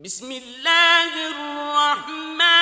بسم الله الرحمن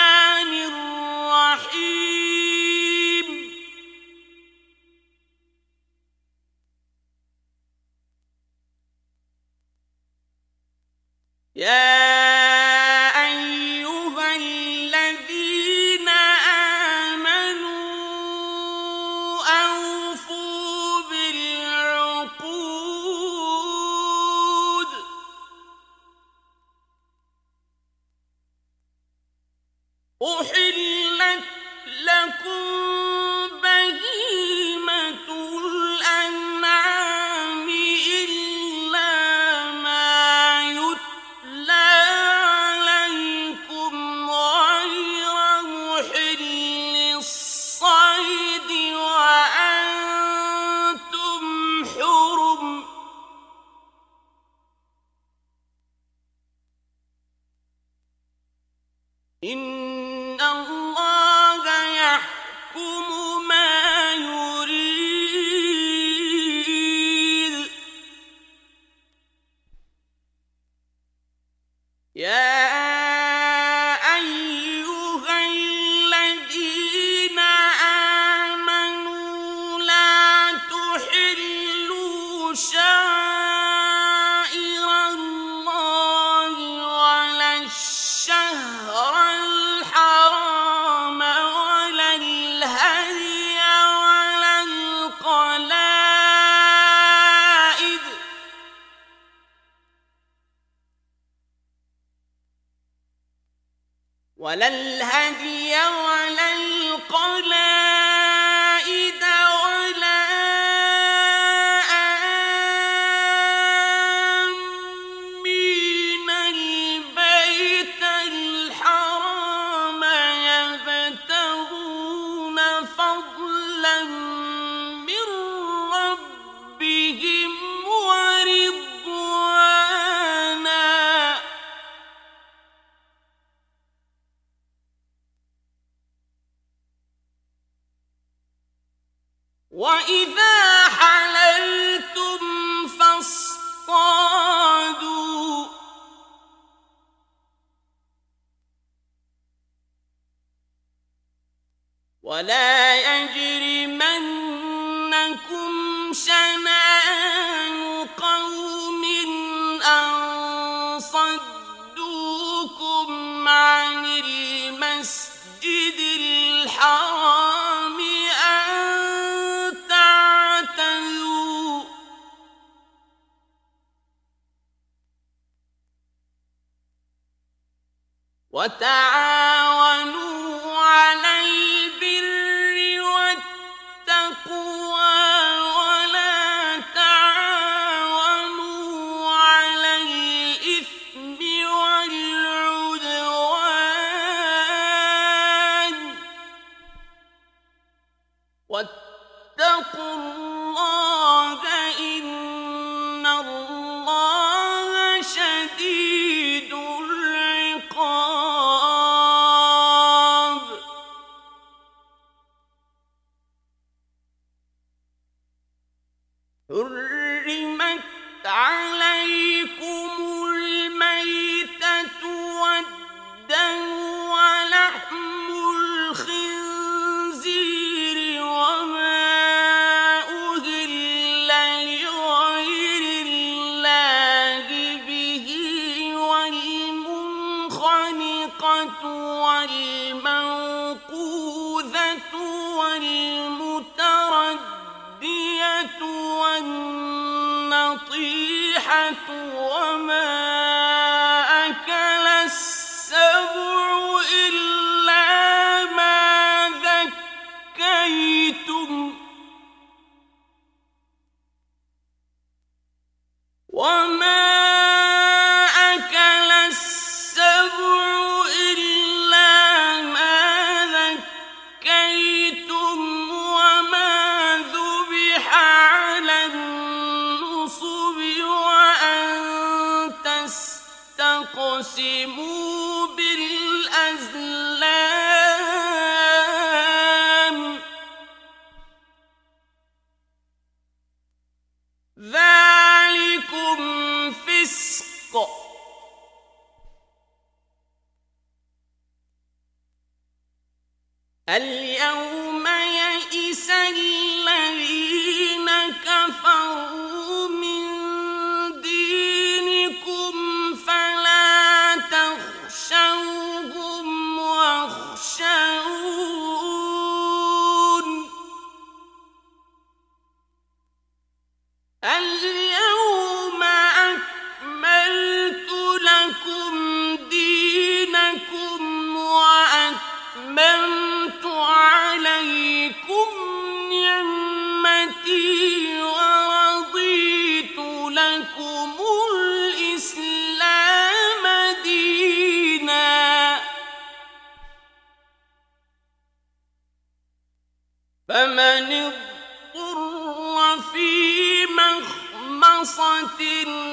فمن اضطر في مخمصة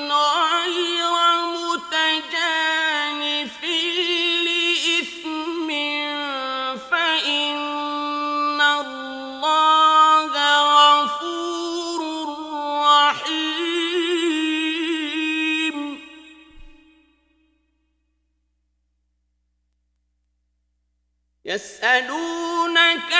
غير متجانف لإثم فإن الله غفور رحيم. يسألونك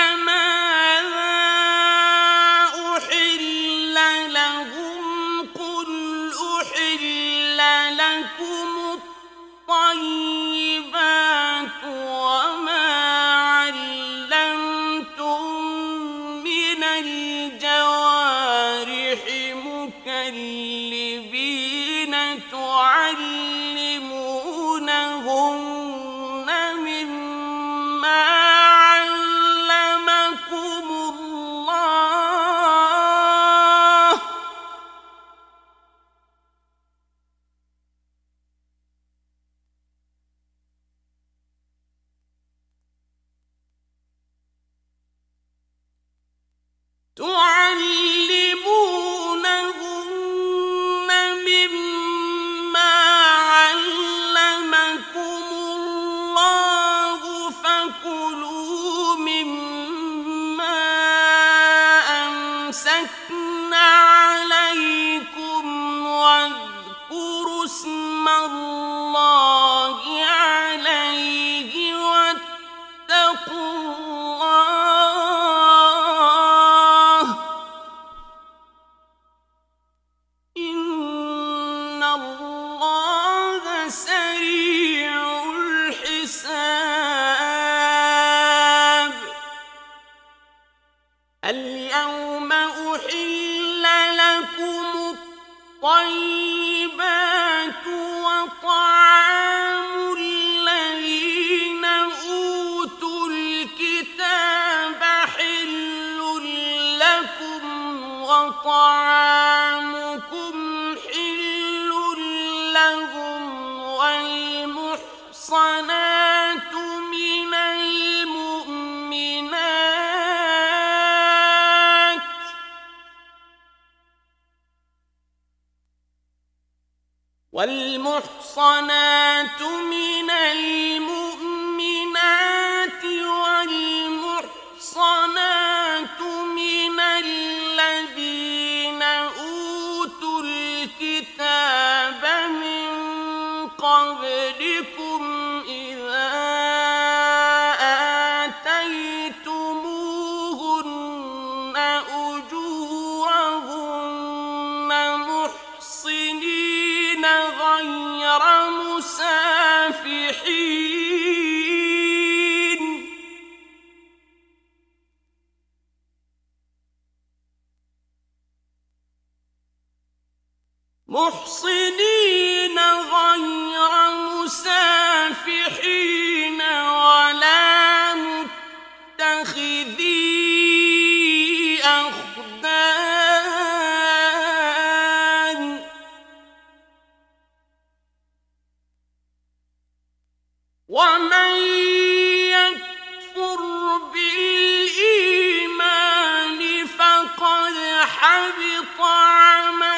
الله والمحصنات من المؤمنين حبط عمله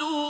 يَصْدُونَ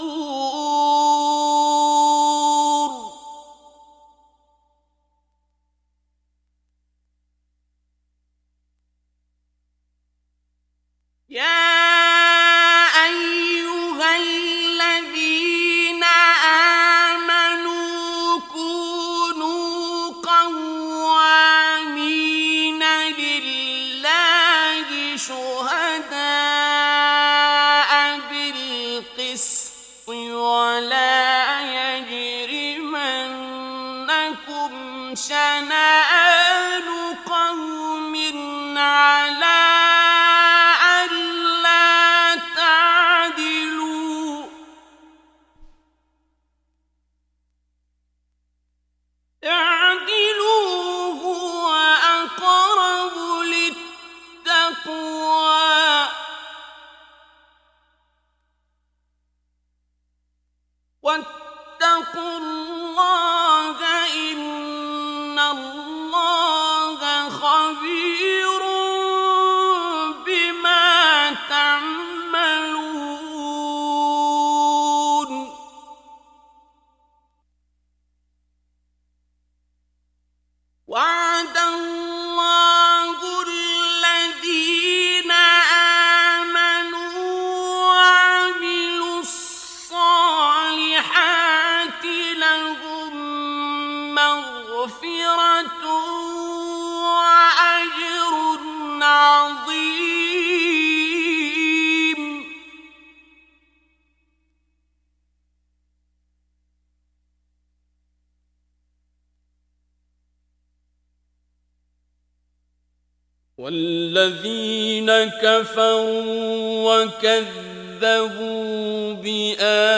وكذبوا بآياتنا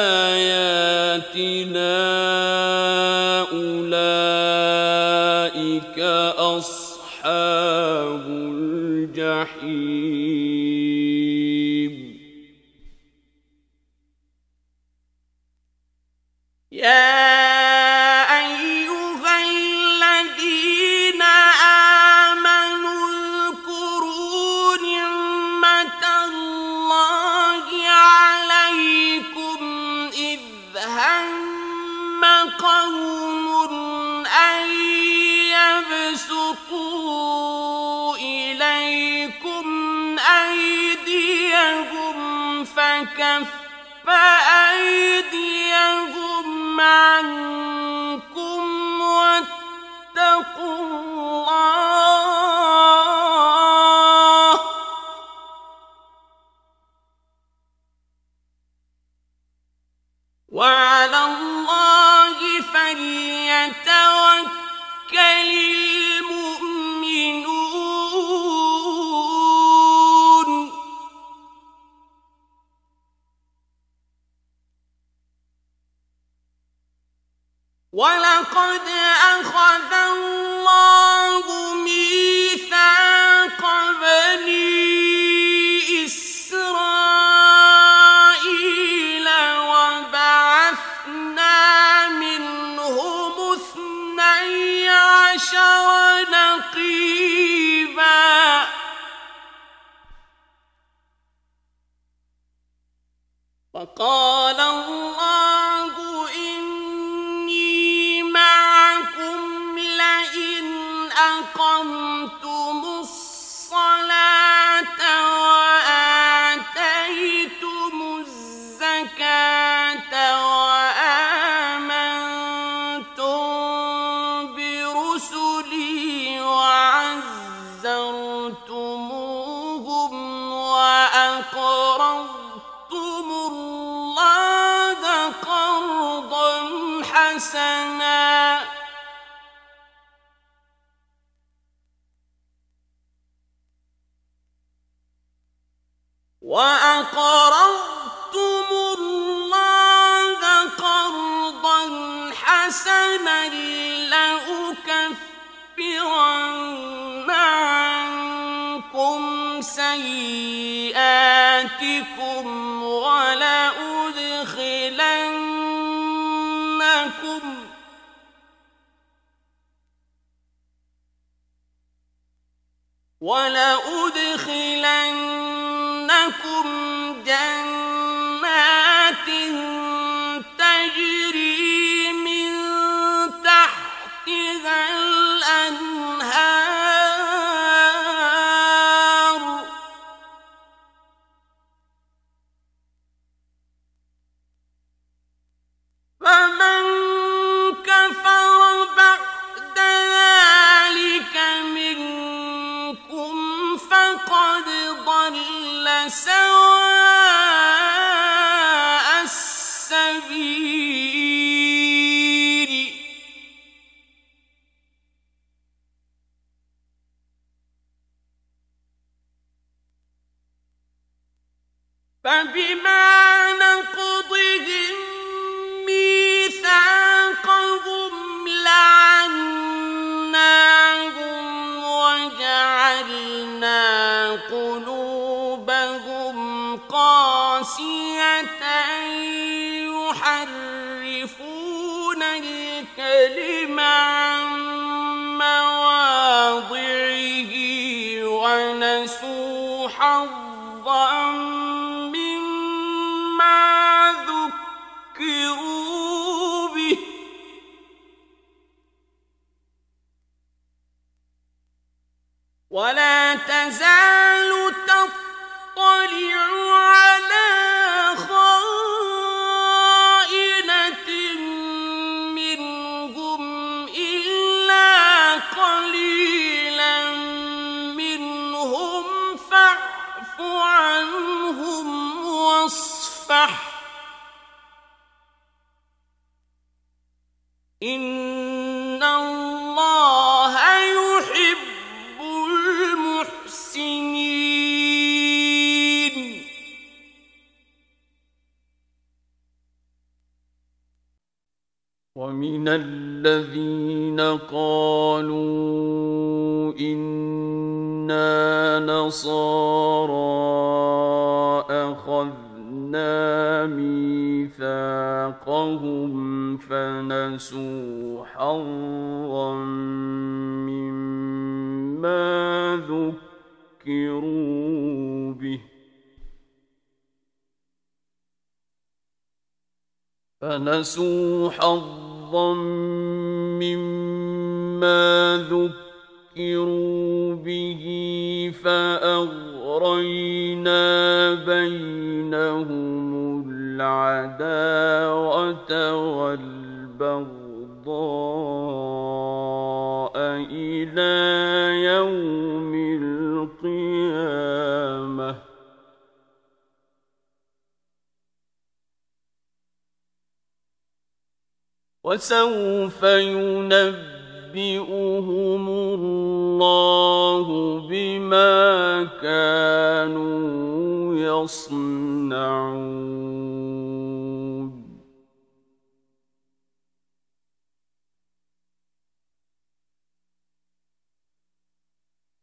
أولئك أصحاب الجحيم. يا tang وقد أخذ you. الذين قالوا إنا نصارى أخذنا ميثاقهم فنسوا حظا مما ذكروا به فنسوا حظا مما ذكروا به فأغرينا بينهم العداوة والبغضاء إلى يوم وسوف ينبئهم الله بما كانوا يصنعون.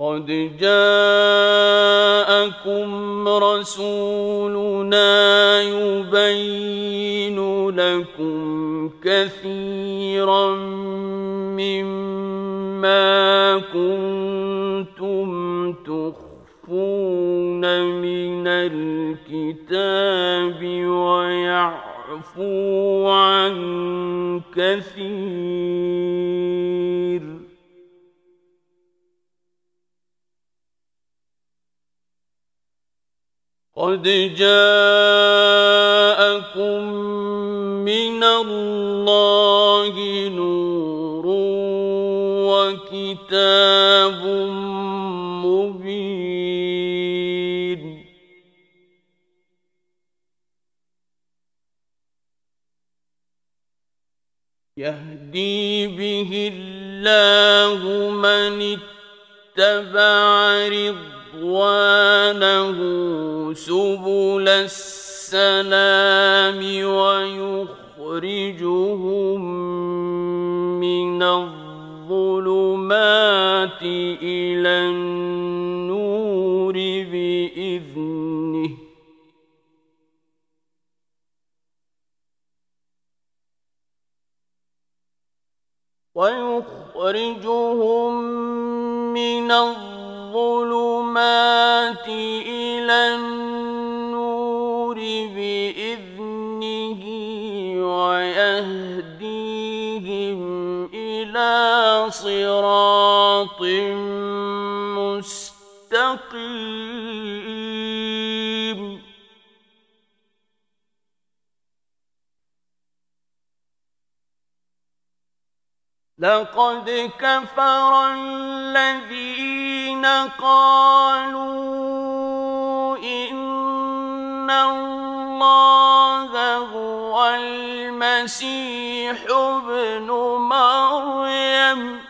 قد جاءكم رسولنا يبين لكم كثيرا مما كنتم تخفون من الكتاب ويعفو عن كثير. قد جاءكم من الله نور وكتاب مبين. يهدي به الله من اتبع رضوانه رضوانه سبل السلام ويخرجهم من الظلمات إلى النور بإذنه. ويخرجهم من الظلمات إلى النور بإذنه ويهديهم إلى صراط لقد كفر الذين قالوا إن الله هو المسيح ابن مريم.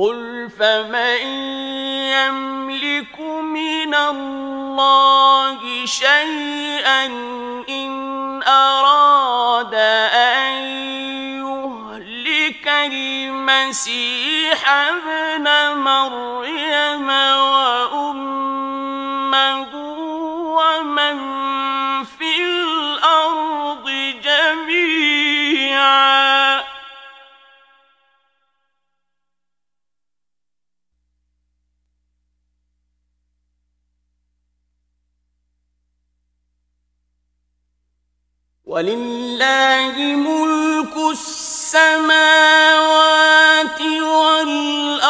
قل فمن يملك من الله شيئا إن أراد أن يهلك المسيح ابن مريم وأمه ومن ولله ملك السماوات والأرض.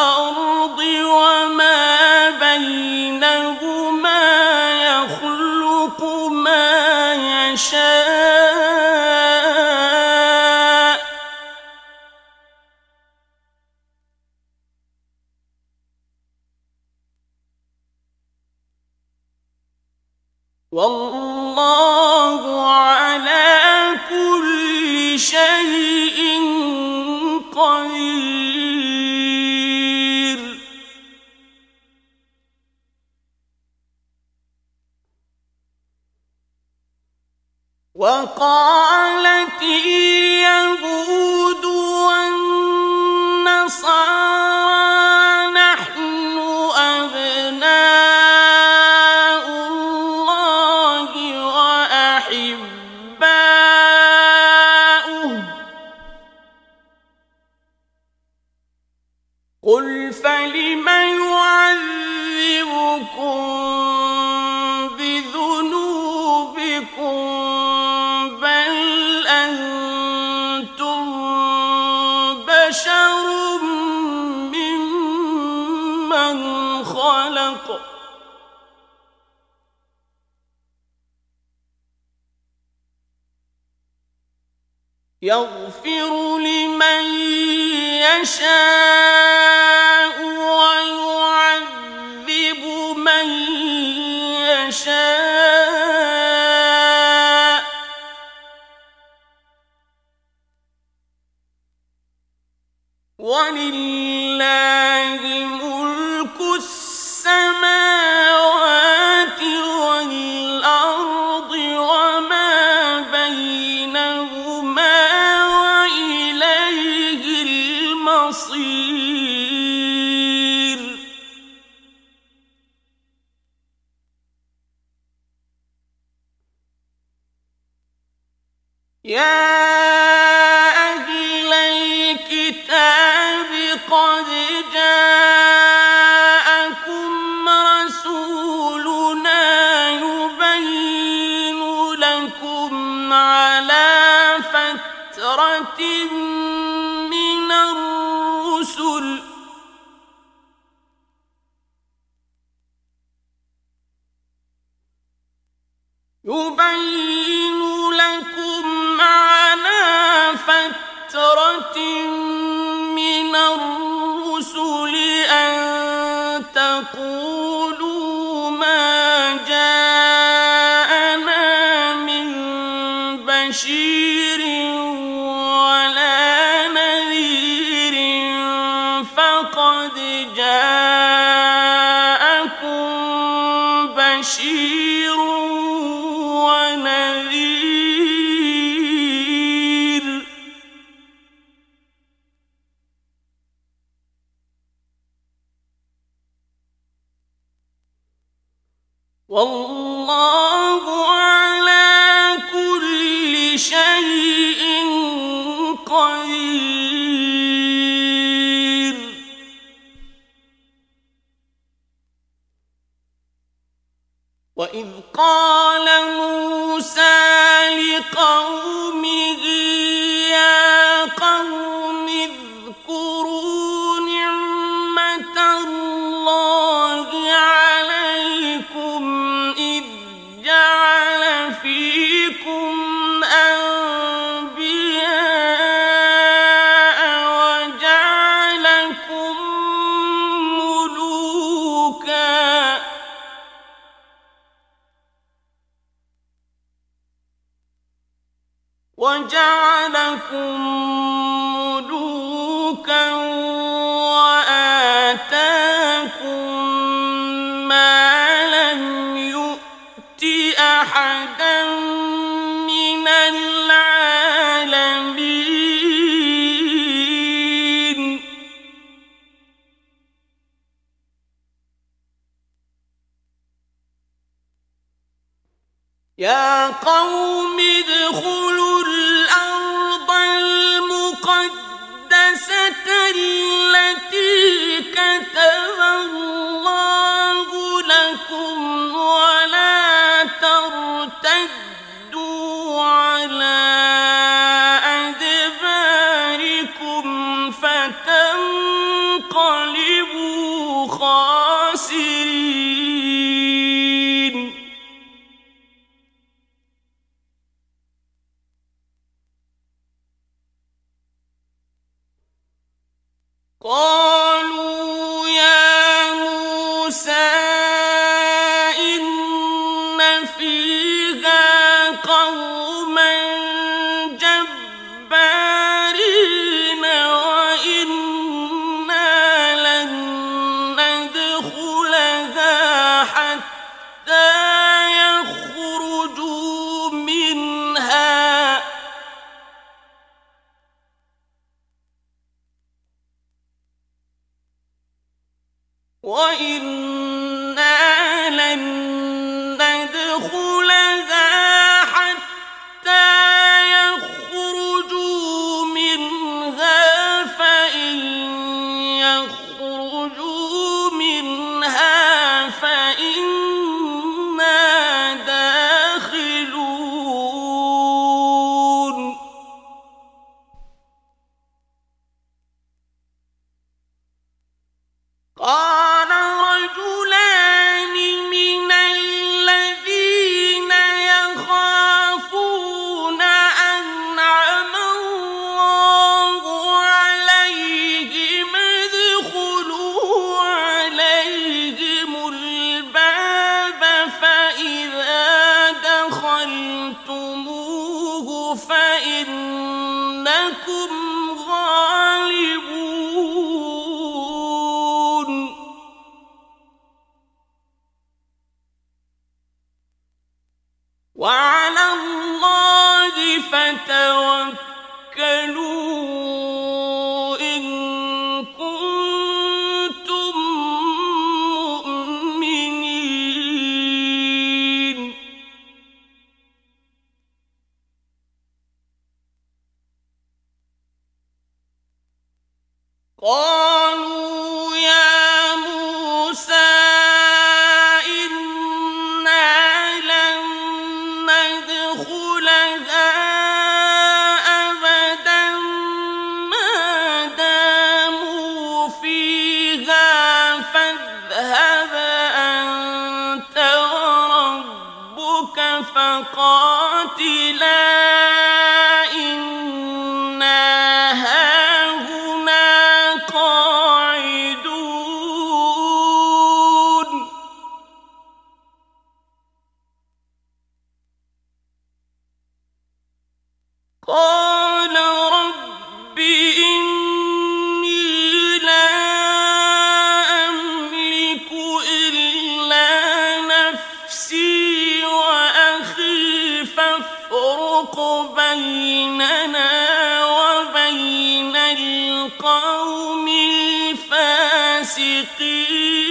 وإذ قال قوم ادخلوا الأرض المقدسة التي كتب الله إلى الذي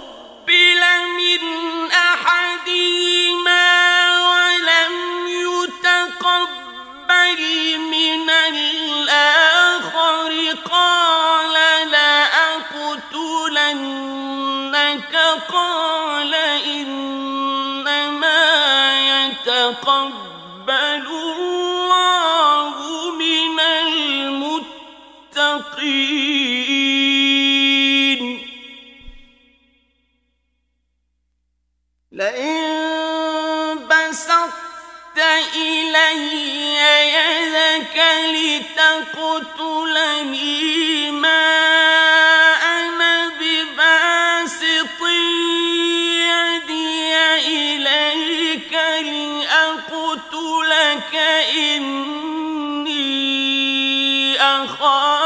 يتقبل الله من المتقين. لئن بسطت إلي يدك لتقتلني ما كلمة لك إني أخاف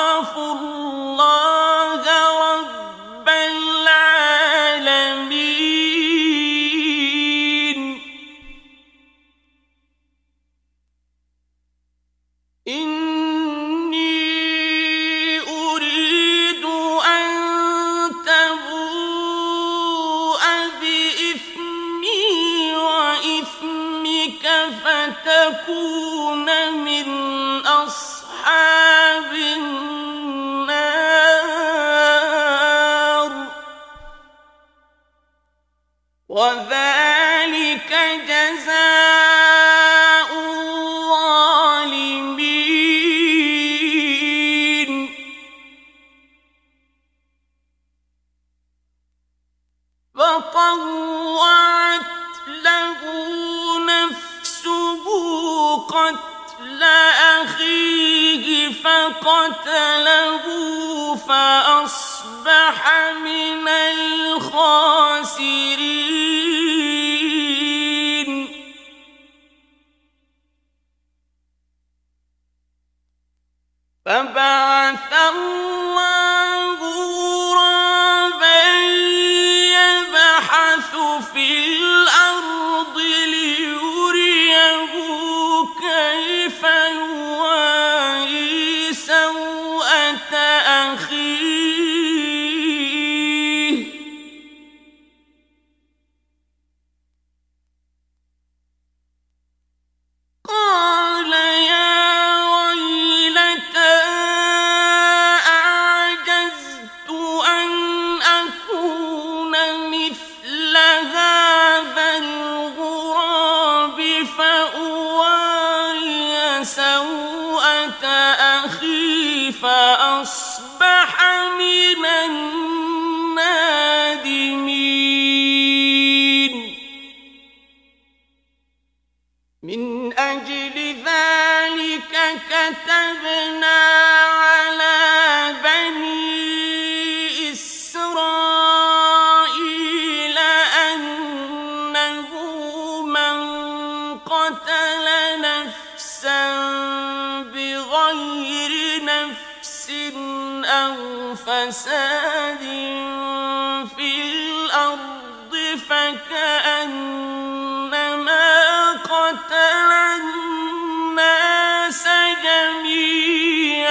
وذلك أو فساد في الأرض فكأنما قتل الناس جميعا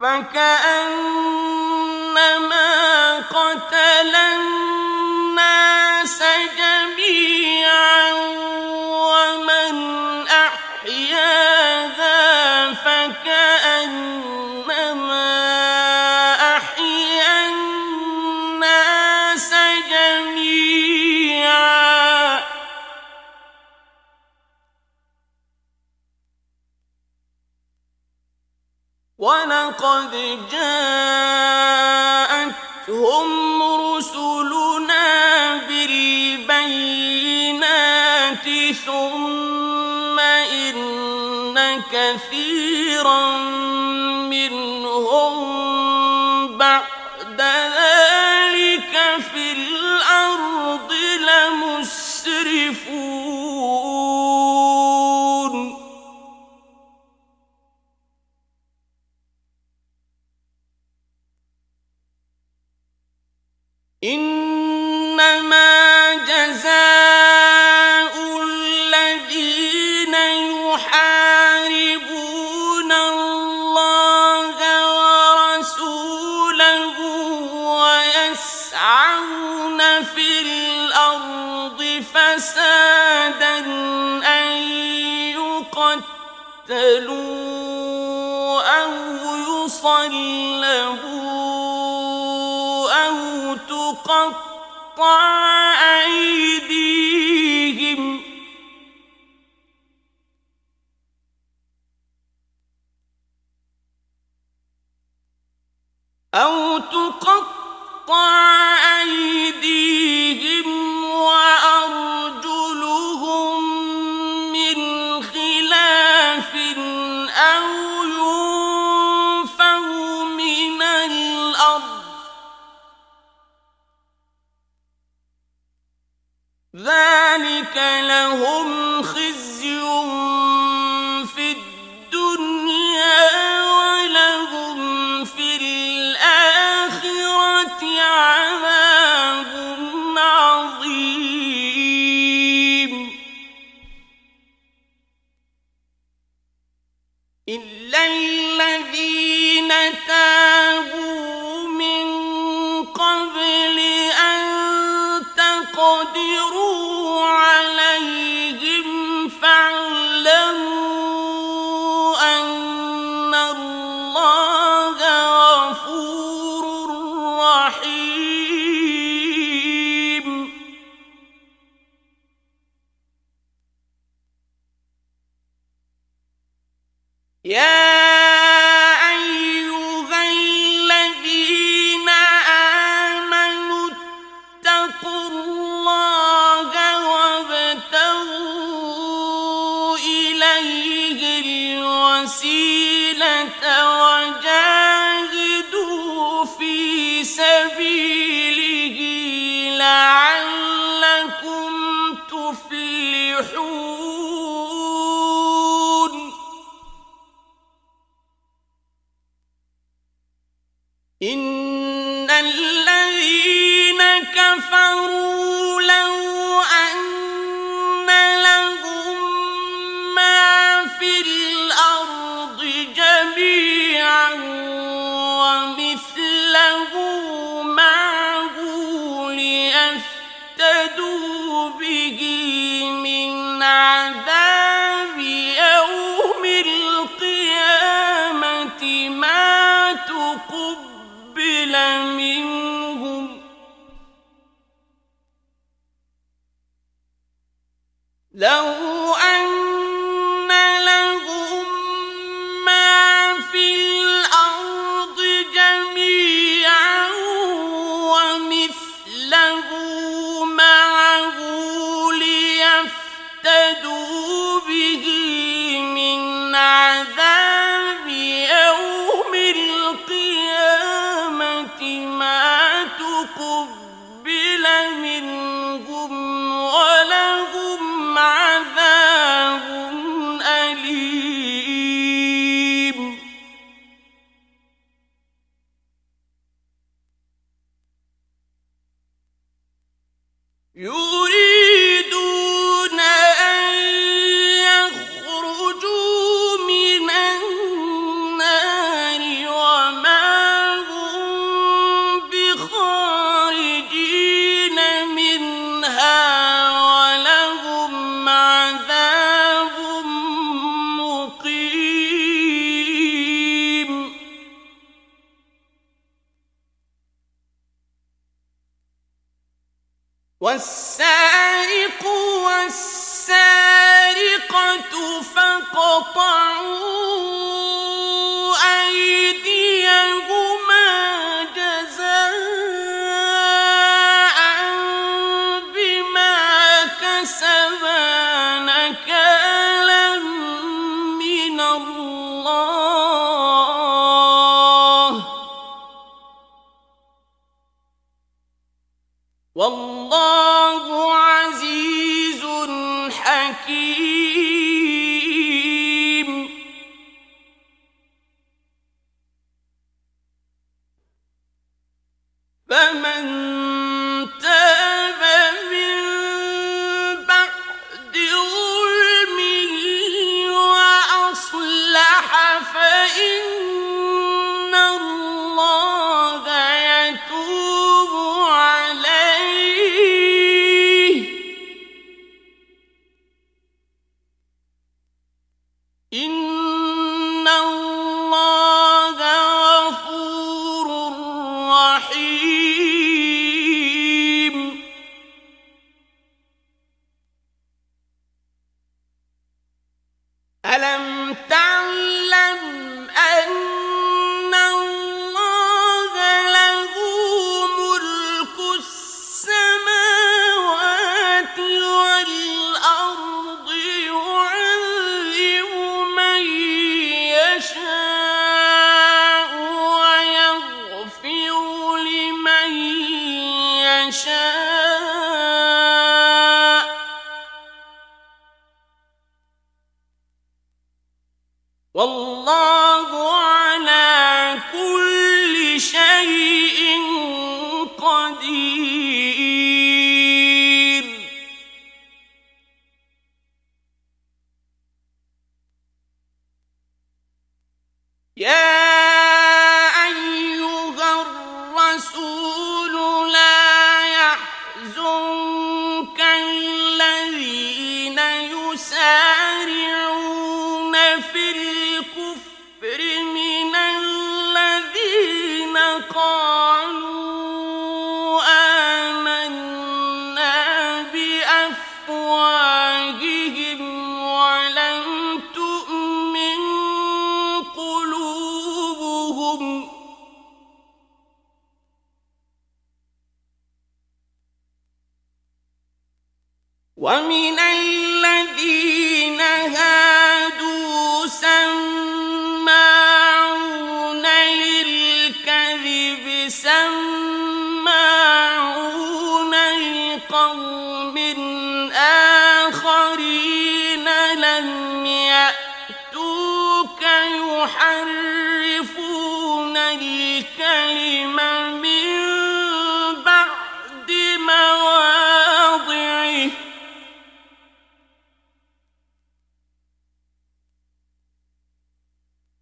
فكأنما لقد جاءتهم رسلنا بالبينات ثم إن كثيرا من يقتلوا أو يصلبوا أو تقطع أيديهم. أو تقطع أيديهم. لهم خزي إن الذين كفروا لو فاقطعوا Yeah!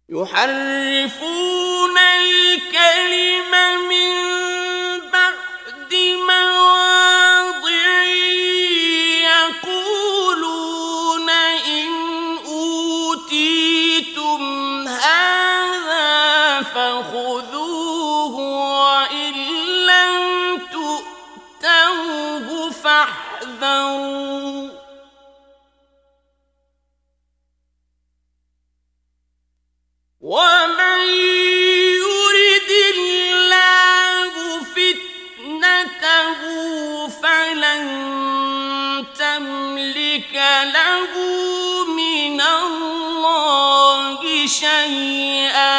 يحرم له شيئا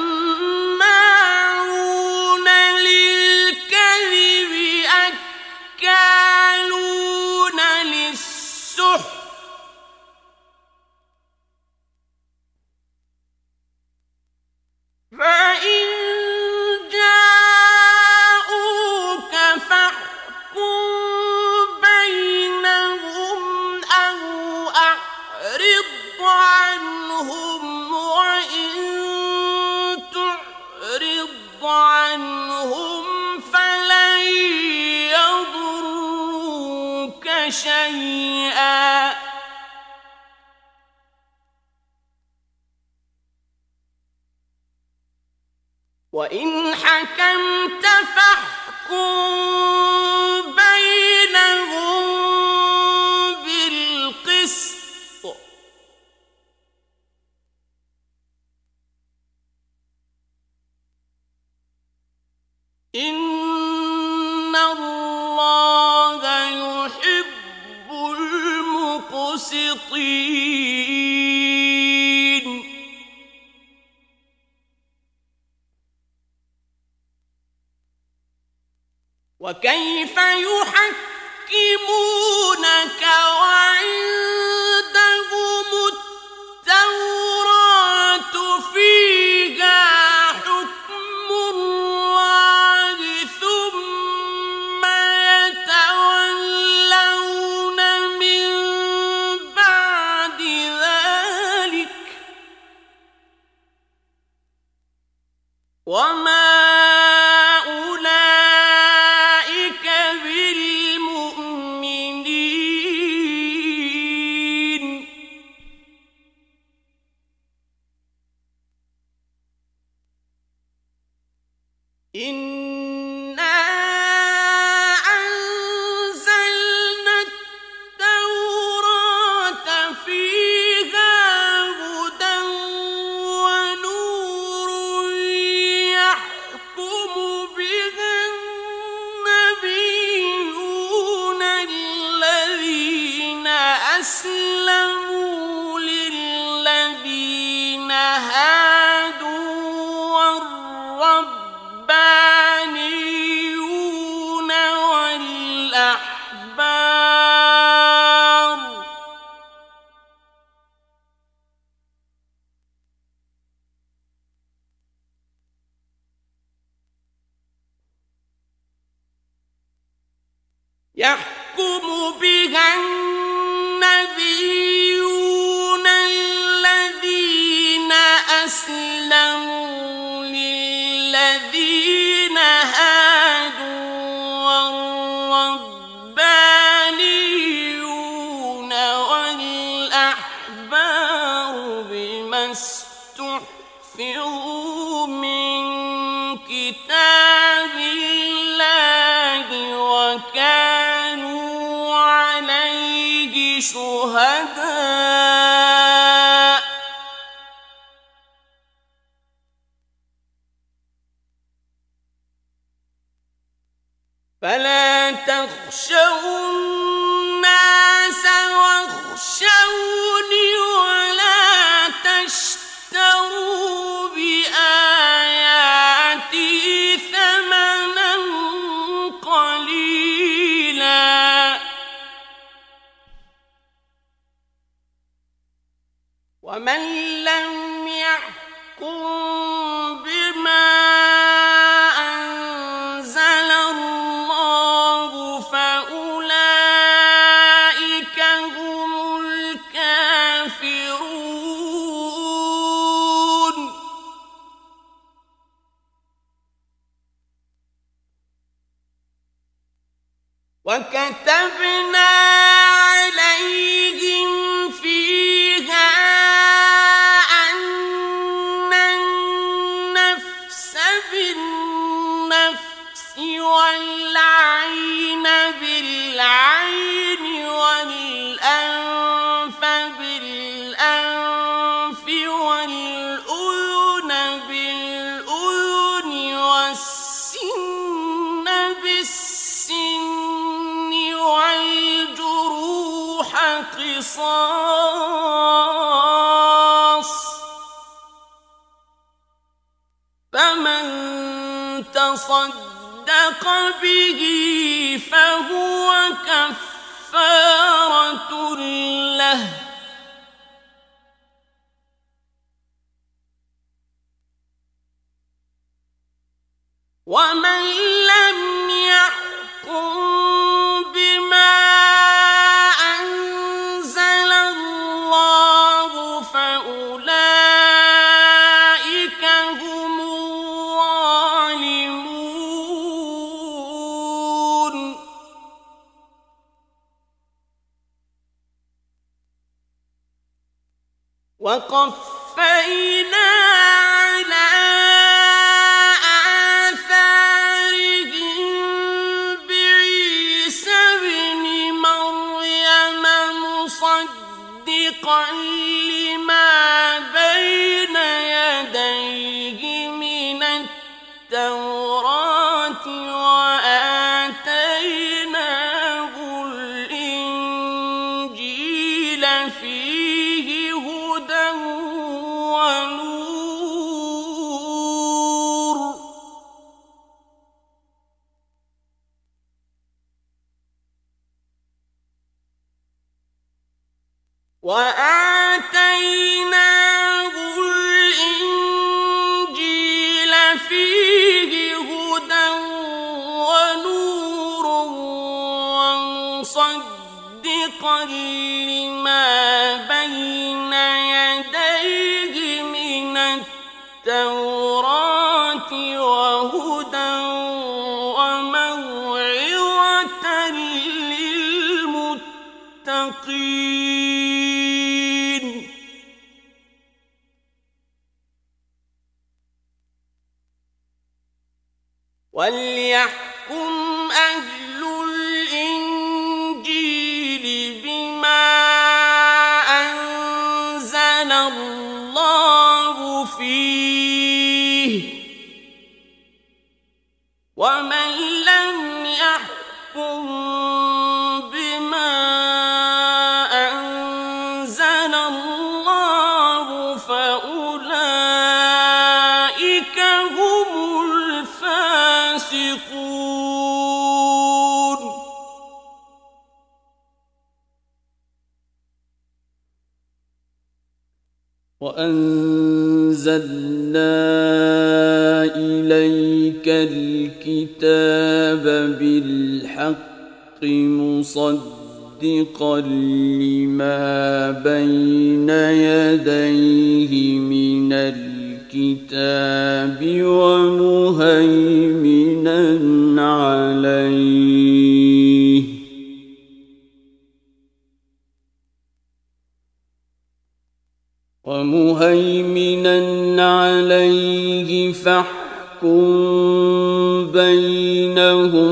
الْمُسْتَقِيمِ أسلموا للذين هادوا والربانيون بما استحفظوا من كتاب الله وكانوا عليه شهداء فلا تخشوا الناس واخشوني. تصدق به فهو كفارة له. للمتقين وال مصدقا لما بين يديه من الكتاب ومهيمنا عليه. ومهيمنا عليه فاحكم بينهم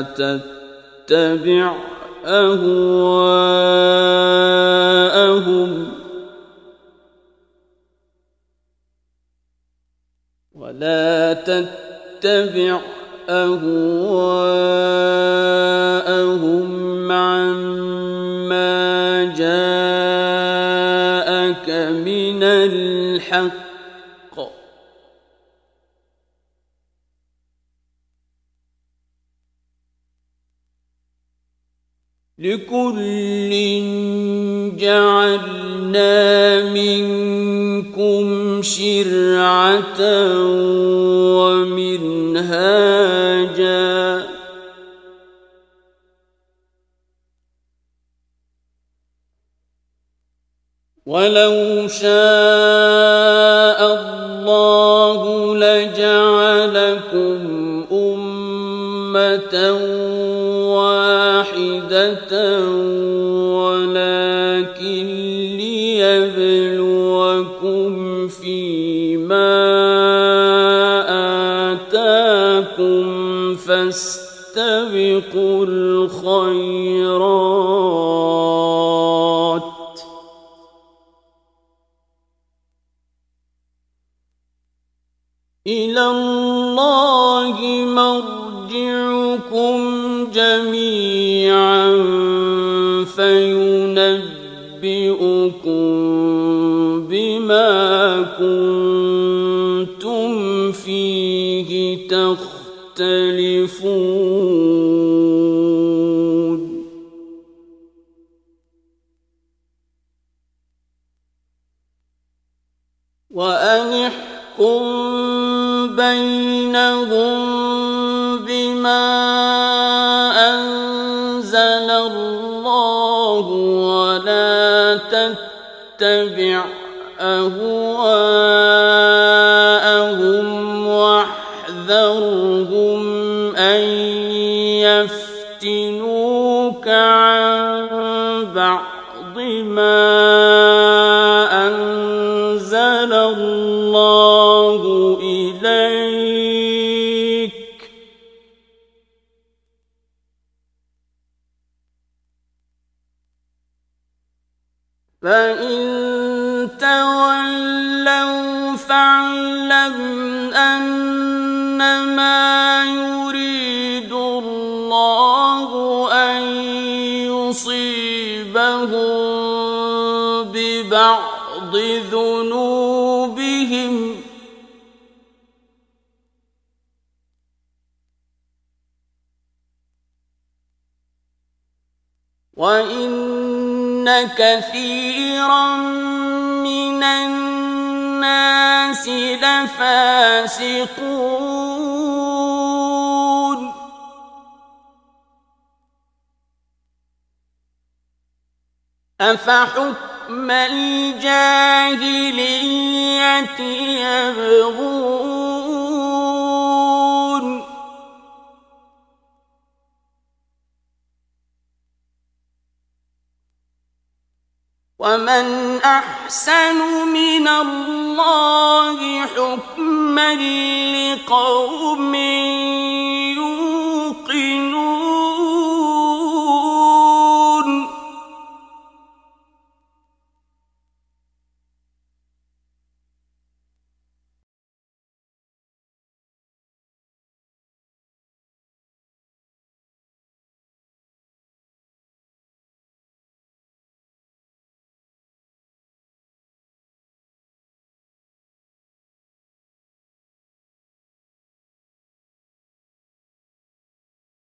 تتبع أهواءهم. ولا تتبع أهواءهم عما جاءك من الحق. لكل جعلنا منكم شرعة ومنهاجا. ولو شاء فاستبقوا الخيرات. إلى الله مرجعكم جميعا فينبئكم بما كنتم فيه تختلفون وأن احكم بينهم تتبع أهواءهم. بعض ما أنزل الله إليك. فإن وإن كثيرا من الناس لفاسقون أفحكم الجاهلية يبغون ومن احسن من الله حكما لقوم